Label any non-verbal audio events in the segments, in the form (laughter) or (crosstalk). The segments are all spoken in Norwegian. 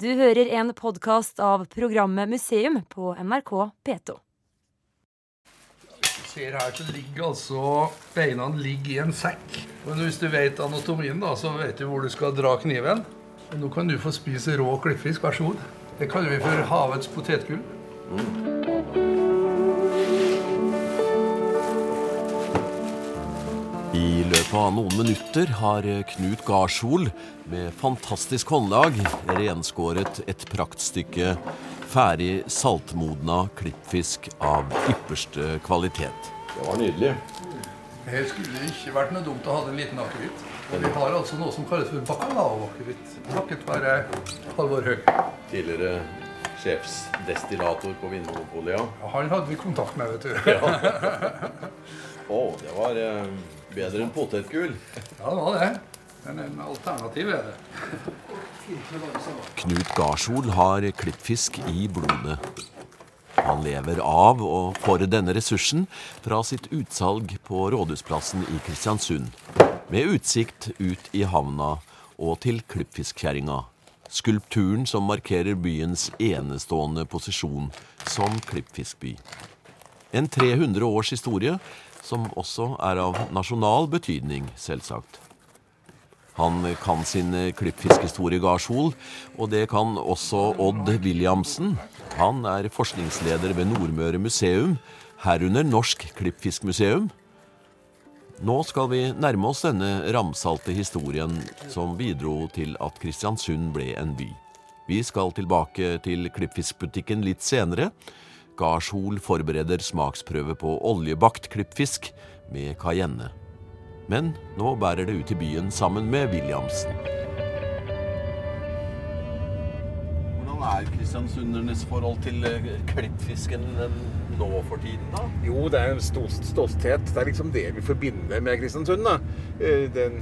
Du hører en podkast av programmet Museum på NRK P2. Hvis du ser her, så ligger altså beina ligger i en sekk. Men hvis du vet anatomien, da, så vet du hvor du skal dra kniven. Nå kan du få spise rå klippfisk. Vær så god. Det kaller vi for havets potetgull. I løpet av noen minutter har Knut Garshol med fantastisk håndlag renskåret et praktstykke ferdig saltmodna klippfisk av ypperste kvalitet. Det var nydelig. Det skulle ikke vært noe dumt å ha en liten akevitt. Vi har altså noe som kalles for bacalao-akevitt. Takket være Halvor Høeg. Tidligere sjefsdestillator på Vinmonopolet, ja. Ja, Han hadde vi kontakt med, vet du. (laughs) Å, det var eh, bedre enn potetgull. Ja, det var det. Men en alternativ er det. Knut Garshol har klippfisk i blodet. Han lever av og for denne ressursen fra sitt utsalg på Rådhusplassen i Kristiansund. Med utsikt ut i havna og til Klippfiskkjerringa. Skulpturen som markerer byens enestående posisjon som klippfiskby. En 300 års historie som også er av nasjonal betydning, selvsagt. Han kan sin klippfiskhistorie Garshol, og det kan også Odd Williamsen. Han er forskningsleder ved Nordmøre museum, herunder Norsk Klippfiskmuseum. Nå skal vi nærme oss denne ramsalte historien som bidro til at Kristiansund ble en by. Vi skal tilbake til klippfiskbutikken litt senere. Garshol forbereder smaksprøve på oljebakt klippfisk med cayenne. Men nå bærer det ut i byen sammen med Williamsen. Hvordan er kristiansundernes forhold til eh, klippfisken eh, nå for tiden, da? Jo, det er en stolt, stolthet. Det er liksom det vi forbinder med Kristiansund. da. Eh, Den,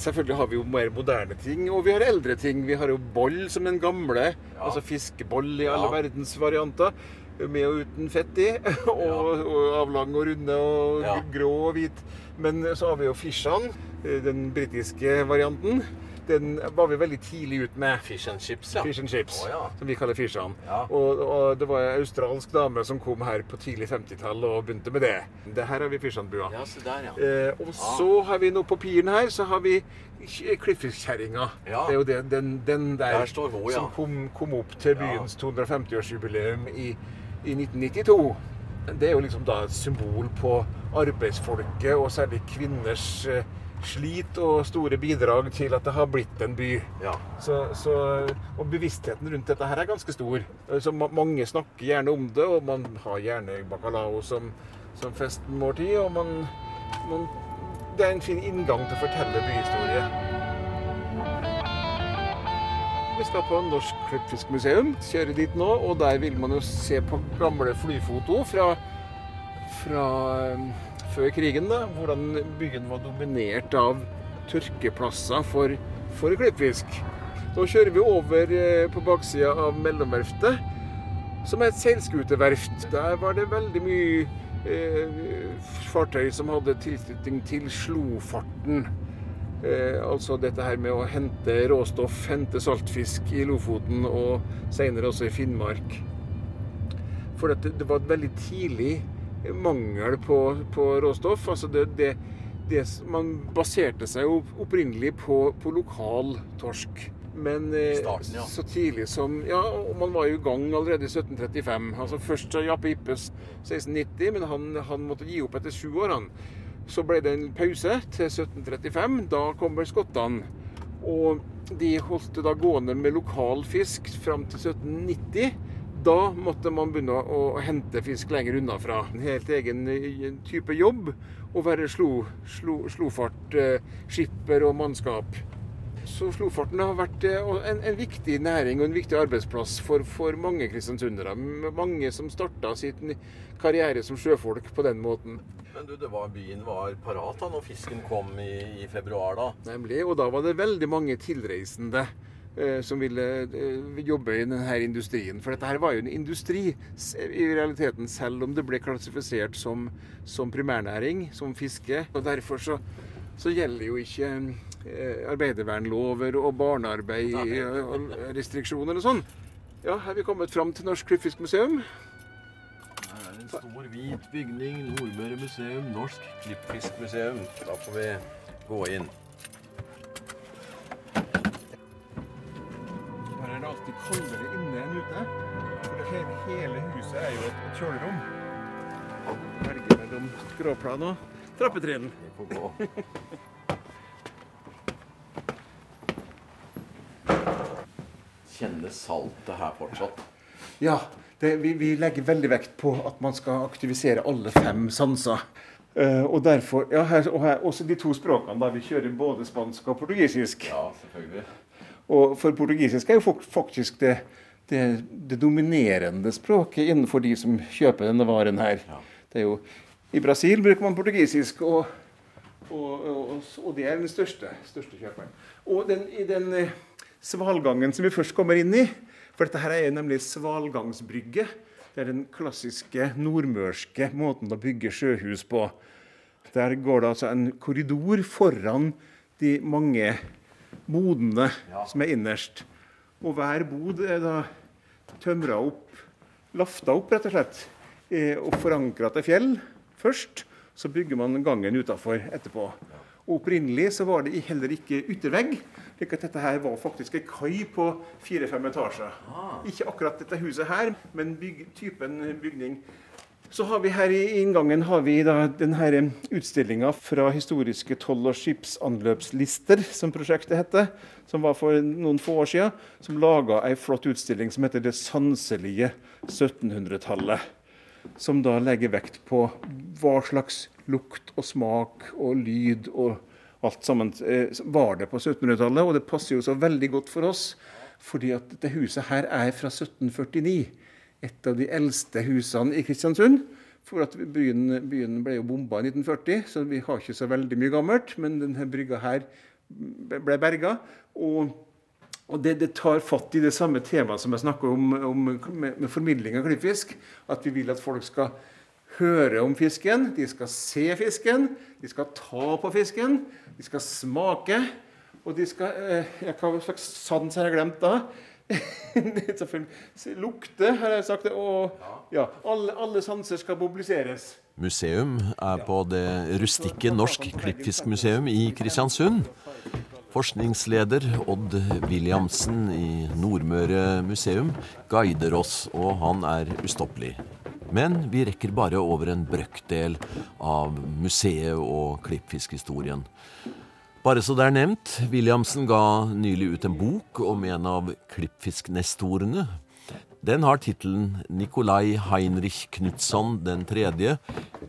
selvfølgelig har vi jo mer moderne ting, og vi har eldre ting. Vi har jo boll som den gamle. Altså fiskeboll i alle Ja. verdens varianter. Med og uten fett i. (laughs) Og, og avlang og runde og Ja. grå og hvit. Men så har vi jo fishene, eh, den britiske varianten. Den var vi veldig tidlig ut med. Fish and chips, ja. Fish and chips, oh, ja. som vi kaller fishene. Ja. Og, og det var ei australsk dame som kom her på tidlig 50-tall og begynte med det. Det her har vi fishene-bua. Ja, der, ja. Eh, og så har vi nå på piren her, så har vi klippfiskkjerringa. Ja. Det er jo det, den, den der, Der hun, ja. som kom, kom opp til byens 250-årsjubileum i, i 1992. Det er jo liksom da et symbol på arbeidsfolket, og særlig kvinners eh, slit og store bidrag til at det har blitt en by. ja. Så, så, og bevisstheten rundt dette her er ganske stor. Så mange snakker gjerne om det, og man har gjerne bacalao som, som festmåltid. Og man, man, det er en fin inngang til å fortelle byhistorie. Vi skal på Norsk Klippfiskmuseum, kjøre dit nå, og der vil man jo se på gamle flyfoto fra, fra før krigen, da, hvordan byen var dominert av tørkeplasser for, for klippfisk. Da kjører vi over eh, på baksida av Mellomverftet, som er et seilskuteverft. Der var det veldig mye eh, fartøy som hadde tilknytning til slofarten. Eh, altså dette her med å hente råstoff, hente saltfisk i Lofoten og senere også i Finnmark. For det, det var et veldig tidlig mangel på, på råstoff. Altså det, det, det, man baserte seg jo opprinnelig på, på lokal torsk. Men eh, Starten, ja. så tidlig som Ja, og man var jo i gang allerede i 1735. Altså Først så Jappe Ippes 1690, men han, han måtte gi opp etter sju år. han. Så ble det en pause til 1735. Da kommer skottene. Og de holdt det da gående med lokal fisk fram til 1790. Da måtte man begynne å hente fisk lenger unna fra. En helt egen eh, type jobb å være slo, slo, slofart, eh, skipper og mannskap. Så Slofarten har vært eh, en, en viktig næring og en viktig arbeidsplass for, for mange kristiansundere. Mange som starta sin karriere som sjøfolk på den måten. Men du, det var, byen var parat da når fisken kom i, i februar, da. Nemlig, og da var det veldig mange tilreisende som ville eh, jobbe i denne industrien. For dette her var jo en industri i realiteten, selv om det ble klassifisert som, som primærnæring, som fiske. Og derfor så, så gjelder jo ikke eh, arbeidervernlover og barnearbeid og restriksjoner og sånn. Ja, her er vi kommet fram til Norsk Klippfiskmuseum. Her er en stor, hvit bygning. Nordmøre museum. Norsk Klippfiskmuseum. Da får vi gå inn. Huset er jo et, kjølerom. Velger mellom skråplan og trappetrinn. Vi får gå. (laughs) Kjennes saltet her fortsatt. Ja, det, vi, vi legger veldig vekt på at man skal aktivisere alle fem sanser. Uh, og derfor, ja, her, og her, også de to språkene da vi kjører både spansk og portugisisk. Ja, selvfølgelig. Og for portugisisk er jo faktisk det, det, det dominerende språket innenfor de som kjøper denne varen her. Ja. Det er jo, I Brasil bruker man portugisisk, og, og, og, og det er den største, største kjøperen. Og den, i den eh, svalgangen som vi først kommer inn i For dette her er nemlig svalgangsbrygge. Det er den klassiske nordmørske måten å bygge sjøhus på. Der går det altså en korridor foran de mange bodene som er innerst. Og hver bod er da tømra opp, lafta opp, rett og slett. eh, Og forankra til fjell først. Så bygger man gangen utafor etterpå. Og Opprinnelig så var det heller ikke yttervegg. slik at dette her var faktisk en kai på fire-fem etasjer. Ikke akkurat dette huset her, men byg, typen bygning. Så har vi her i inngangen har vi da denne utstillinga fra historiske toll- og skipsanløpslister, som prosjektet heter, som var for noen få år siden, som laga ei flott utstilling som heter 'Det sanselige 1700-tallet'. Som da legger vekt på hva slags lukt og smak og lyd og alt sammen eh, var det på 1700-tallet. Og det passer jo så veldig godt for oss, fordi at dette huset her er fra 1749 et av de eldste husene i Kristiansund. For at byen, byen ble jo bomba i 1940, så vi har ikke så veldig mye gammelt. Men denne brygga her ble berga. Og, og det, det tar fatt i det samme temaet som jeg snakker om, om med, med formidling av klippfisk. At vi vil at folk skal høre om fisken, de skal se fisken, de skal ta på fisken, de skal smake. Og de skal eh, Hva slags sans har jeg glemt da? (laughs) Selvfølgelig. Lukte, har jeg sagt. det, Og ja, alle, alle sanser skal mobiliseres. Museum er på det rustikke Norsk Klippfiskmuseum i Kristiansund. Forskningsleder Odd Williamsen i Nordmøre museum guider oss, og han er ustoppelig. Men vi rekker bare over en brøkdel av museet og klippfiskhistorien. Bare så det er nevnt, Williamsen ga nylig ut en bok om en av klippfisknestorene. Den har tittelen 'Nikolai Heinrich Knutson den tredje.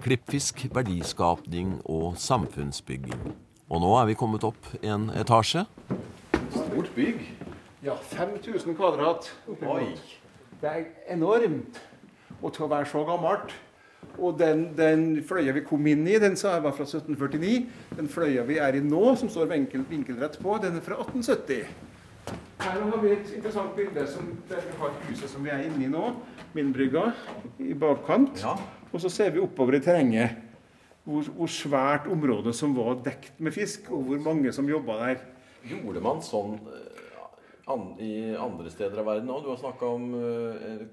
Klippfisk, verdiskapning og samfunnsbygging'. Og nå er vi kommet opp en etasje. Stort bygg. Ja, 5000 kvadrat. Oi. Det er enormt. Og til å være så gammelt. Og den, den fløya vi kom inn i, den sa jeg var fra 1749. Den fløya vi er i nå, som står vinkel, vinkelrett på, den er fra 1870. Her har vi et interessant bilde som, der vi har huset som vi er inne i nå. Mindbrygga i bakkant. Ja. Og så ser vi oppover i terrenget hvor, hvor svært området som var dekt med fisk, og hvor mange som jobba der. Gjorde man sånn eh, an, i andre steder av verden òg? Du har snakka om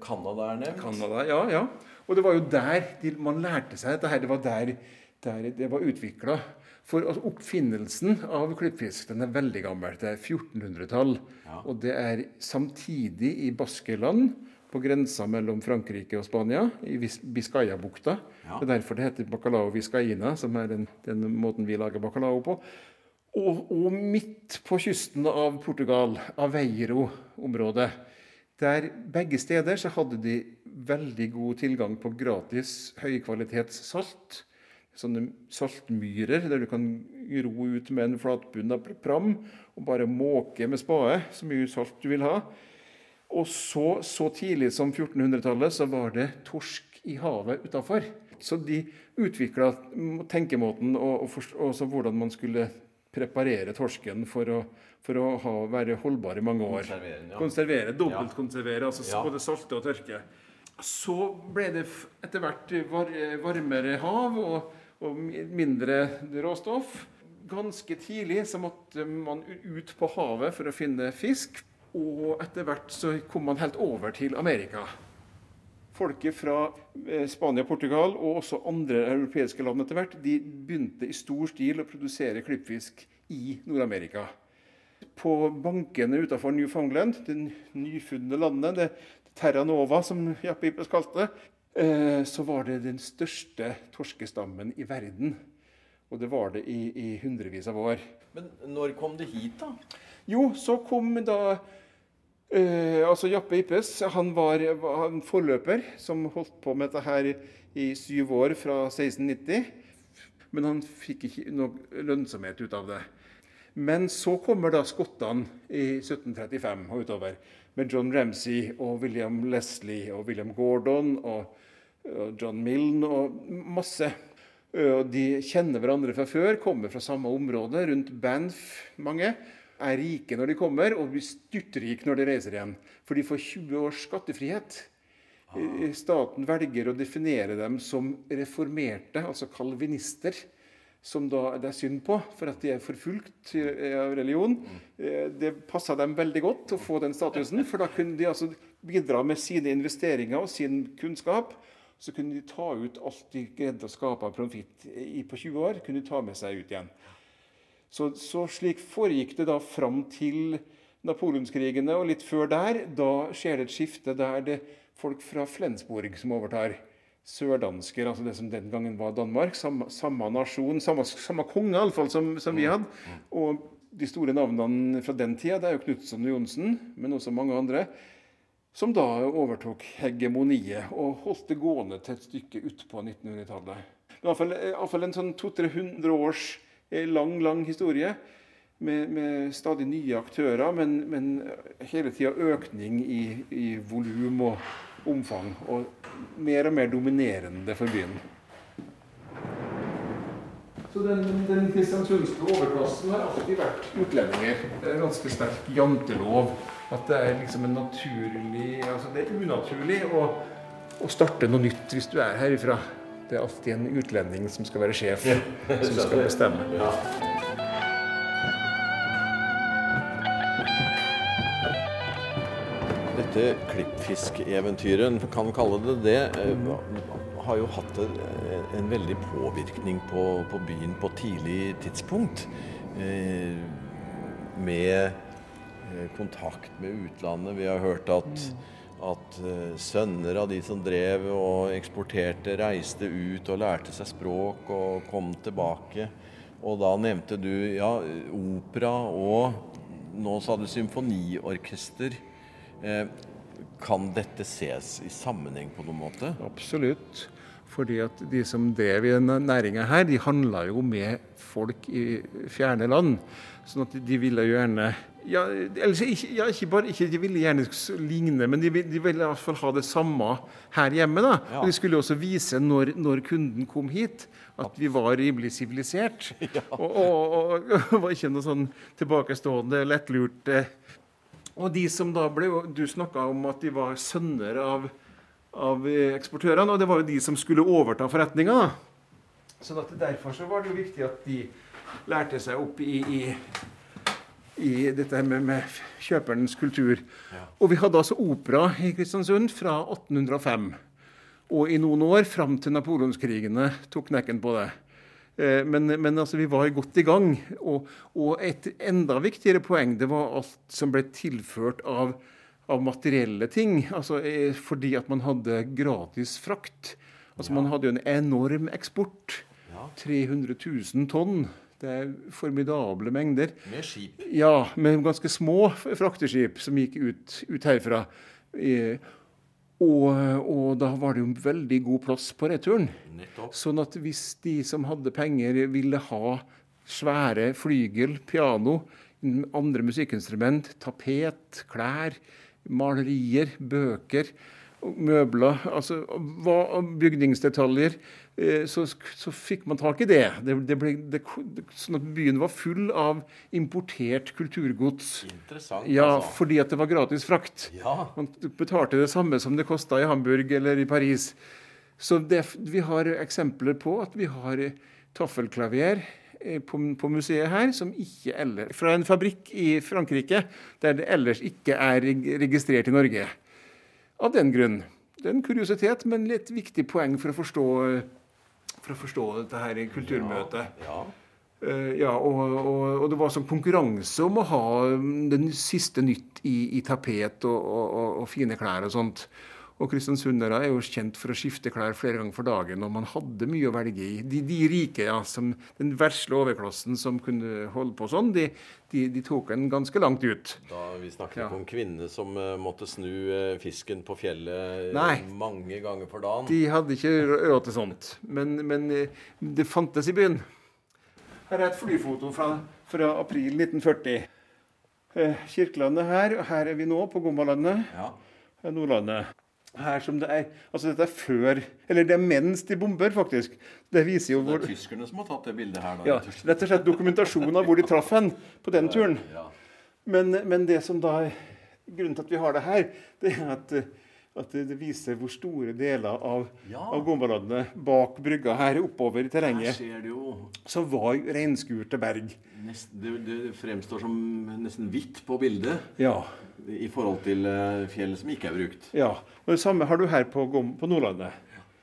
Canada uh, er nevnt. Canada, ja, ja. Og det var jo der de, man lærte seg dette her. Det var der, der det var utvikla. For altså, oppfinnelsen av klippfisk den er veldig gammel. Det er 1400-tall. Og det er samtidig i Baskeland, på grensa mellom Frankrike og Spania, i Vis- Ja. Det er derfor det heter bacalao viscaina, som er den, den måten vi lager bacalao på. Og, og midt på kysten av Portugal, Aveiro-området, der begge steder så hadde de veldig god tilgang på gratis høykvalitetssalt. Sånne saltmyrer der du kan ro ut med en flatbunna pram og bare måke med spade så mye salt du vil ha. Og så, så tidlig som 1400-tallet så var det torsk i havet utafor. Så de utvikla tenkemåten og, og, forst- og hvordan man skulle preparere torsken for å, for å ha, være holdbar i mange år. Konservere ja. Konservere, Dobbeltkonservere, altså Ja. både salte og tørke. Så ble det etter hvert var, varmere hav og, og mindre råstoff. ganske tidlig så måtte man ut på havet for å finne fisk. Og etter hvert så kom man helt over til Amerika. Folket fra eh, Spania, Portugal og også andre europeiske land etter hvert, de begynte i stor stil å produsere klippfisk i Nord-Amerika. På bankene utenfor Newfoundland, det nyfunne landet, det Terra Nova, som Jappe Ippes kalte det, eh, så var det den største torskestammen i verden. Og det var det i, i hundrevis av år. Men når kom det hit, da? Jo, så kom da eh, Altså Jappe Ippes han var, var en forløper som holdt på med dette her i syv år fra 1690. Men han fikk ikke noe lønnsomhet ut av det. Men så kommer da skottene i 1735 og utover. Med John Ramsay og William Leslie og William Gordon og, John Milne og masse. Og de kjenner hverandre fra før, kommer fra samme område, rundt Banff, mange. Er rike når de kommer, og blir styrtrike når de reiser igjen. For de får 20 års skattefrihet. Eh, Staten velger å definere dem som reformerte, altså kalvinister. Som da det er synd på, for at de er forfulgt av religion. Eh, Det passa dem veldig godt å få den statusen, for da kunne de altså bidra med sine investeringer og sin kunnskap. Så kunne de ta ut alt de greide å skape av profitt i- på 20 år, kunne de ta med seg ut igjen. Så, så slik foregikk det da fram til napoleonskrigene, og litt før der. Da skjer det et skifte der det folk fra Flensborg som overtar. Sørdansker, altså det som den gangen var Danmark. Samme, samme nasjon, samme, samme konge iallfall som, som vi hadde. Og de store navnene fra den tida, det er jo Knutson og Johnsen, men også mange andre. Som da overtok hegemoniet og holdt det gående til et stykke utpå 1900-tallet. Iallfall, iallfall en sånn 200-300 års eh, lang, lang historie. Med, med stadig nye aktører, men, men hele tida økning i, i volum og omfang. Og mer og mer dominerende for byen. Så den, den kristiansundske overklassen har alltid vært utlendinger. Det er ganske sterk jantelov. At det er liksom en naturlig Altså det er unaturlig å, å starte noe nytt hvis du er herifra. Det er alltid en utlending som skal være sjef, (laughs) som skal bestemme. Dette klippfiskeventyret, kan vi kalle det det, eh, har jo hatt en, en veldig påvirkning på, på byen på tidlig tidspunkt. Eh, med eh, kontakt med utlandet. Vi har hørt at, at eh, sønner av de som drev og eksporterte, reiste ut og lærte seg språk og kom tilbake. Og da nevnte du ja, opera og nå sa du symfoniorkester. Eh, kan dette ses i sammenheng på noen måte? Absolutt. Fordi at de som drev i denne næringa her, de handla jo med folk i fjerne land. Sånn at de ville jo gjerne ja, eller ikke, ja, ikke bare ikke, De ville gjerne ligne, men de, de ville i hvert fall ha det samme her hjemme. da. Ja. Og De skulle også vise når, når kunden kom hit, at vi var rimelig sivilisert. (laughs) Og, og, og, og var ikke noe sånn tilbakestående, lettlurte og de som da ble Du snakka om at de var sønner av, av eh, eksportørene, og det var jo de som skulle overta forretninga. Så Sånn derfor så var det jo viktig at de lærte seg opp i, i, i dette med, med kjøperens kultur. Og vi hadde altså opera i Kristiansund fra 1805. Og i noen år, fram til napoleonskrigene, tok knekken på det. Eh, Men, men altså, vi var godt i gang. Og, og et enda viktigere poeng det var alt som ble tilført av, av materielle ting. Altså, eh, fordi at man hadde gratis frakt. Altså, Man hadde jo en enorm eksport. 300 000 tonn. Det er formidable mengder. Med skip. Ja, med ganske små frakteskip som gikk ut, ut herfra. Eh, og, og da var det jo veldig god plass på returen. Nettopp. Sånn at hvis de som hadde penger, ville ha svære flygel, piano, andre musikkinstrument, tapet, klær, malerier, bøker, møbler, altså bygningsdetaljer, så, så fikk man tak i det. det, det, ble, det. Sånn at byen var full av importert kulturgods. Interessant, Ja, altså. fordi at det var gratis frakt. Ja. Man betalte det samme som det kosta i Hamburg eller i Paris. Så det, vi har eksempler på at vi har taffelklaver, eh, på, på museet her som ikke eller, Fra en fabrikk i Frankrike der det ellers ikke er registrert i Norge. Av den grunn. Det er en kuriositet, men litt viktig poeng for å forstå, for å forstå dette her i kulturmøtet. Ja. Uh, ja, og, og, og, det var sånn konkurranse om å ha det siste nytt i, i tapet og, og, fine klær og sånt. Og kristiansundere er jo kjent for å skifte klær flere ganger for dagen, og man hadde mye å velge i. De, de rike, ja, som den vesle overklassen som kunne holde på sånn, de, de, de tok en ganske langt ut. Da Vi snakker ikke ja. om kvinner som uh, måtte snu uh, fisken på fjellet Nei. mange ganger for dagen. De hadde ikke råd til sånt. Men, men uh, det fantes i byen. Her er et flyfoto fra, fra april 1940. Kirkelandet her, og her er vi nå, på Gommalandet. Ja. Nordlandet her som det er Altså dette er før Eller det er mens de bomber, faktisk. Det viser jo hvor Det er tyskerne som har tatt det bildet her, da? Ja, rett og slett dokumentasjon av hvor de traff hen på den turen. Men, men, det som da Grunnen til at vi har det her, det er at, at det viser hvor store deler av, ja. av Gombaladene bak brygga her oppover i terrenget ser du jo så var reinskurte berg. Nesten, det, det, fremstår som nesten hvitt på bildet. Ja. I forhold til uh, fjell som ikke er brukt. Ja. Og Det samme har du her på, på Nordlandet.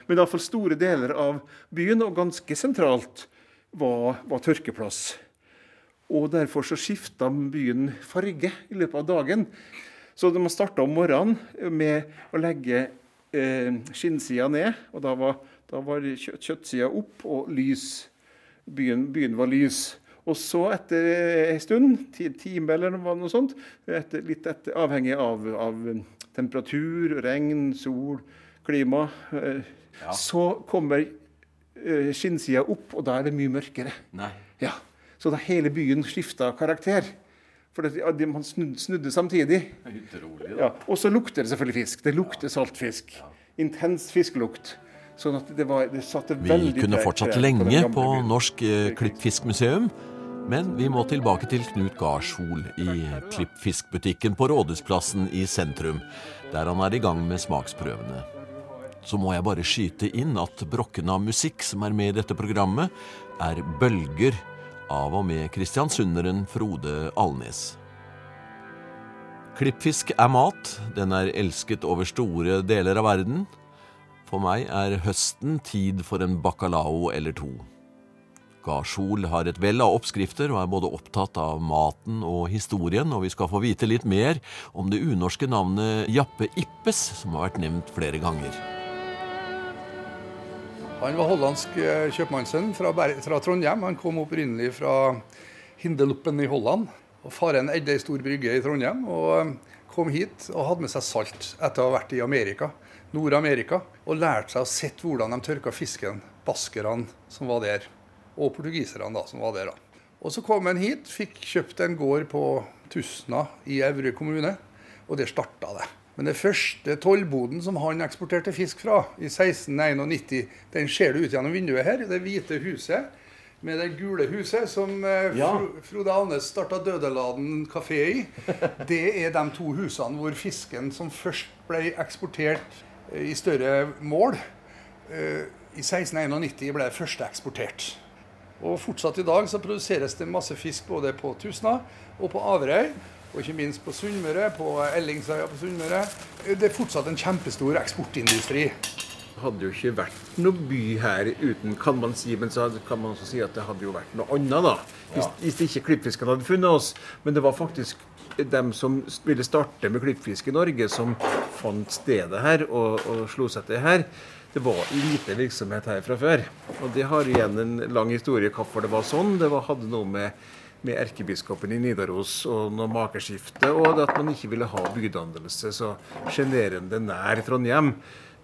Men iallfall store deler av byen, og ganske sentralt, var, var tørkeplass. Og derfor så skifta byen farge i løpet av dagen. Så de starta om morgenen med å legge eh, skinnsida ned. Og da var, da var kjøtt, kjøttsida opp og lys. Byen, byen var lys. Og så etter en stund, ti, time eller noe sånt, etter, litt etter, avhengig av, av temperatur, regn, sol, klima, eh, ja. så kommer eh, skinnsida opp, og da er det mye mørkere. Ja. Så da hele byen skifta karakter. For det, man snudde, snudde samtidig. Utrolig, ja. Og så lukter det selvfølgelig fisk. Det lukter saltfisk. Intens fiskelukt. Sånn at det, var, det satte veldig Vi kunne fortsatt lenge på Norsk eh, Klippfiskmuseum. Men vi må tilbake til Knut Garshol i klippfiskbutikken på Rådhusplassen i sentrum, der han er i gang med smaksprøvene. Så må jeg bare skyte inn at brokken av musikk som er med i dette programmet, er Bølger av og med kristiansunderen Frode Alnes. Klippfisk er mat, den er elsket over store deler av verden. For meg er høsten tid for en bacalao eller to. Garsol har et vell av oppskrifter og er både opptatt av maten og historien, og vi skal få vite litt mer om det unorske navnet Jappe Ippes, som har vært nevnt flere ganger. Han var hollandsk eh, kjøpmannssønn fra, fra, Trondheim. Han kom opprinnelig fra Hindeluppen i Holland. Og Faren eide ei stor brygge i Trondheim og eh, kom hit og hadde med seg salt etter å ha vært i Amerika, Nord-Amerika, og lært seg å se hvordan de tørka fisken, baskerne som var der og portugiserne da, som var der. da. Og Så kom han hit, fikk kjøpt en gård på Tusna i Evry kommune, og der starta det. Men den første tollboden som han eksporterte fisk fra, i 1691, den ser du ut gjennom vinduet her. Det hvite huset med det gule huset som eh, ja. Frode Alnes starta Dødeladen kafé i. Det er de to husene hvor fisken som først ble eksportert eh, i større mål, eh, i 1691 ble det første eksportert. Og fortsatt i dag så produseres det masse fisk både på Tusna og på Averøy. Og ikke minst på Sunnmøre, på Ellingsøya på Sunnmøre. Det er fortsatt en kjempestor eksportindustri. Det hadde jo ikke vært noe by her uten, kan man si, men så kan man også si at det hadde jo vært noe annet, da. Hvis, ja. hvis ikke klippfiskene hadde funnet oss. Men det var faktisk dem som ville starte med klippfisk i Norge, som fant stedet her og, og slo seg til her det var lite virksomhet her fra før. Og det har igjen en lang historie hvorfor det var sånn. Det var, hadde noe med, med erkebiskopen i Nidaros og noe makeskifte, og at man ikke ville ha bydannelse så sjenerende nær Trondheim.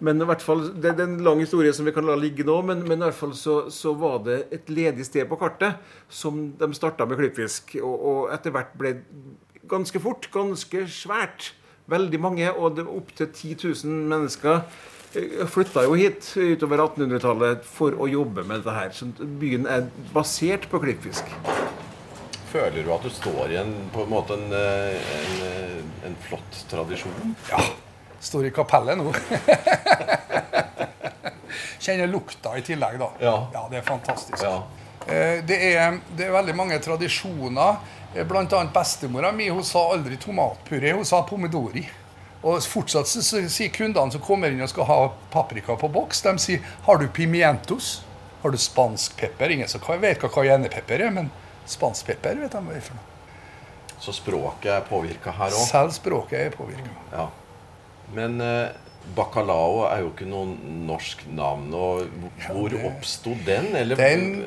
Men i hvert fall, Det er en lang historie som vi kan la ligge nå, men, men i hvert fall så, så, var det et ledig sted på kartet som de starta med klippfisk. Og, og etter hvert ble ganske fort ganske svært. Veldig mange, og opptil 10 000 mennesker flytta jo hit utover 1800-tallet for å jobbe med dette her. Så byen er basert på klippfisk. Føler du at du står i en, på en måte en, eh, en, eh, en flott tradisjon? Ja. Står i kapellet nå. (laughs) Kjenner lukta i tillegg, da. Ja. ja det er fantastisk. Ja. Eh, det, er, det er veldig mange tradisjoner. Blant annet bestemora mi hun sa aldri tomatpuré, hun sa pomidori. Og fortsatt så så sier kundene som kommer inn og skal ha paprika på boks, de sier 'Har du pimientos?' Har du spansk pepper? Ingen som vet hva cayennepepper er, men spansk pepper vet de hva det er for noe. Så språket er påvirka her òg. Selv språket er påvirka. Ja. Men eh, bacalao er jo ikke noe norsk navn. og Hvor det- oppsto den? Eller Den-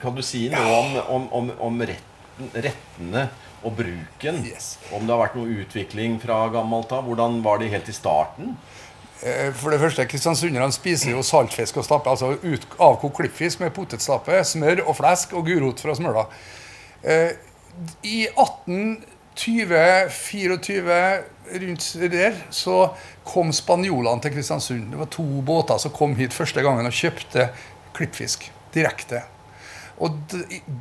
kan du si noe om, om, om, om retten, rettene og bruken? Yes. Om det har vært noe utvikling fra gammelt av? Hvordan var de helt i starten? Eh, For det første, Kristiansunderne spiser jo saltfisk og stappe, altså avkokt klippfisk med potetstappe, smør og flesk og gulrot fra Smøla. Eh, I 1820-24, rundt der, så kom spanjolene til Kristiansund. Det var to båter som kom hit første gangen og kjøpte klippfisk direkte. Og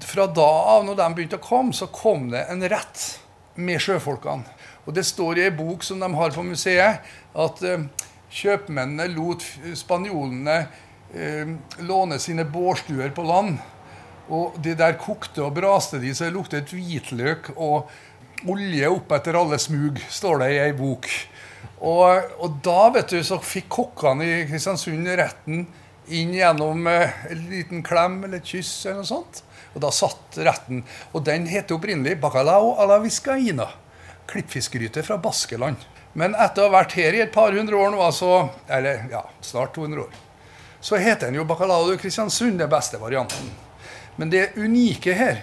fra da av, når de begynte å komme, så kom det en rett med sjøfolkene. Og det står i ei bok som de har på museet, at eh, kjøpmennene lot spanjolene eh, låne sine bårstuer på land. Og de der kokte og braste de, så det luktet hvitløk og olje opp etter alle smug, står det i ei bok. Og, og da vet du, så fikk kokkene i Kristiansund retten inn gjennom eh, en liten klem eller et kyss eller noe sånt. Og da satt retten. Og den heter opprinnelig bacalao a la viscaina. Klippfiskgryte fra Baskeland. Men etter å ha vært her i et par hundre år nå, så, eller ja, snart 200 år, så heter den jo bacalao Kristiansund, det beste varianten. Men det unike her,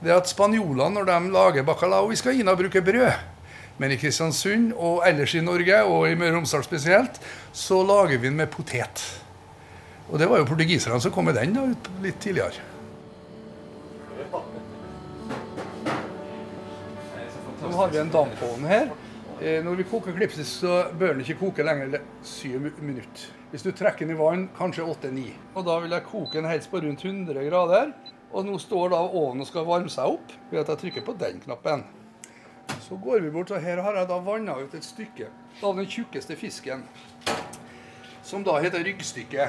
det er at spanjolene, når de lager bacalao i Skaina, bruker brød. Men i Kristiansund og ellers i Norge, og i Møre og Romsdal spesielt, så lager vi den med potet. Og det var jo portugiserne som kom med den da, litt tidligere. Nå har vi en dampovn her. Eh, Når vi koker klipsis, så bør den ikke koke lenger enn syv minutter. Hvis du trekker den i vann, kanskje åtte-ni. Og da vil jeg koke den helst på rundt 100 grader. Og nå står da ovnen og skal varme seg opp ved at jeg trykker på den knappen. Så går vi bort, og her har jeg da vanna ut et stykke av den tjukkeste fisken. Som da heter ryggstykke.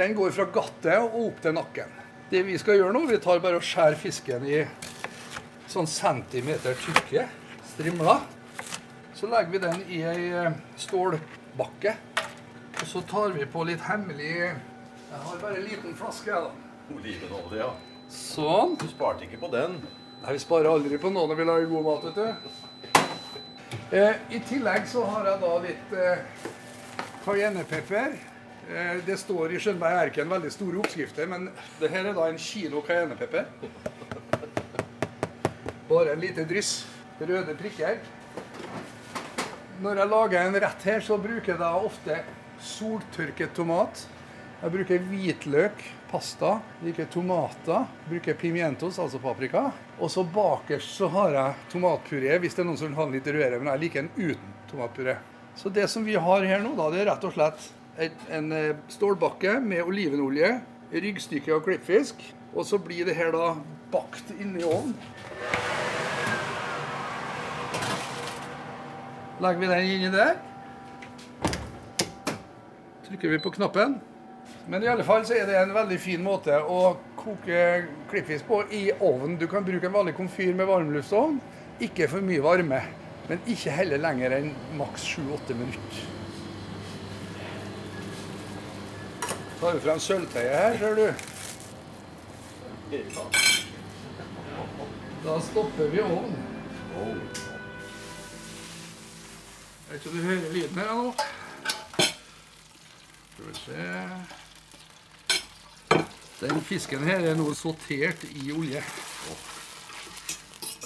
Den går fra gattet og opp til nakken. Det vi skal gjøre nå, vi tar bare og skjærer fisken i sånn centimeter tykke strimler. Så legger vi den i ei eh, stålbakke. Og så tar vi på litt hemmelig Jeg har bare en liten flaske, jeg, da. Olivenolje, ja. Sånn. Du sparte ikke på den. Nei, vi sparer aldri på noe når vi lager god mat, vet du. Eh, I tillegg så har jeg da litt eh, cayennepepper. Eh, det står i Skjønberg Erken veldig store oppskrifter, men det her er da en kilo cayennepepper. Bare en lite dryss røde prikker. Når jeg lager en rett her, så bruker jeg da ofte soltørket tomat. Jeg bruker hvitløk, pasta, liker tomater, bruker pimientos, altså paprika. Og så bakerst så har jeg tomatpuré, hvis det er noen som vil ha litt rødere, men jeg liker den uten tomatpuré. Så det som vi har her nå, da, det er rett og slett et, en eh, stålbakke med olivenolje, ryggstykke av klippfisk, og så blir det her da bakt inni ovnen. Legger vi den inni der. Trykker vi på knappen. Men i alle fall så er det en veldig fin måte å koke klippfisk på i ovnen. Du kan bruke en vanlig komfyr med varmluftsovn. Ikke for mye varme, men ikke heller lenger enn maks 7-8 minutter. tar du frem sølvtøyet her, ser du. Da stopper vi ovnen. Jeg vet ikke om du hører lyden her nå. Skal vi se Den fisken her er nå sortert i olje. Og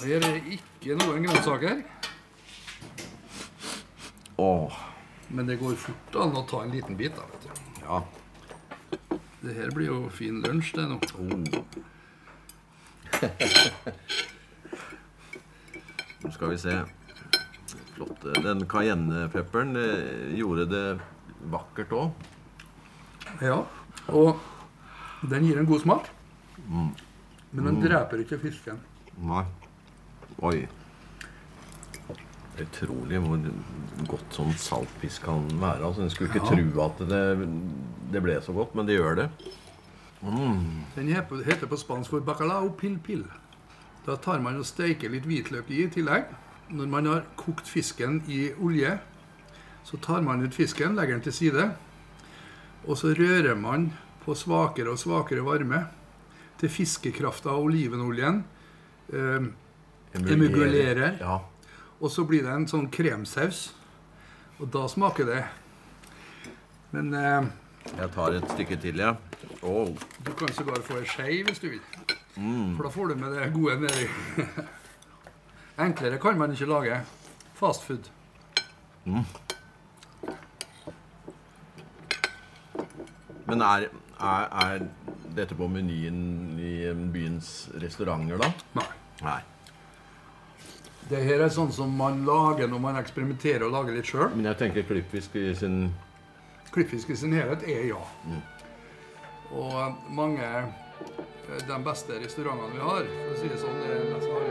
Her er det ikke noen grønnsaker. Åh, Men det går fort an å ta en liten bit. da, vet du. ja. Det her blir jo fin lunsj, det nå. (laughs) Nå skal vi se. Flott. Den cayennepepperen eh, gjorde det vakkert òg. Ja, og den gir en god smak. Men den dreper ikke fisken. Nei. Oi. Det er utrolig hvor godt sånn saltfisk kan være. Altså, En skulle ikke Ja. tro at det, det ble så godt, men det gjør det. Den heter heter på spansk for bacalao pil pil. Da tar man og steiker litt hvitløk i i tillegg. Når man har kokt fisken i olje, så tar man ut fisken, legger den til side. Og så rører man på svakere og svakere varme til fiskekrafta av olivenoljen eh, emugulerer. Ja. Og så blir det en sånn kremsaus. Og da smaker det. Men eh, Jeg tar et stykke til, ja. Oh. du kan sågar få ei skje hvis du vil. For da får du med det gode nedi. (laughs) Enklere kan man ikke lage fast food. Men er, er, er dette på menyen i byens restauranter, da? Nei. Nei. Det her er sånn som man lager når man eksperimenterer og lager litt sjøl. Men jeg tenker klippfisk i sin Klippfisk i sin helhet er ja. Og eh, mange De beste restaurantene vi har, for å si det sånn, er nesten alle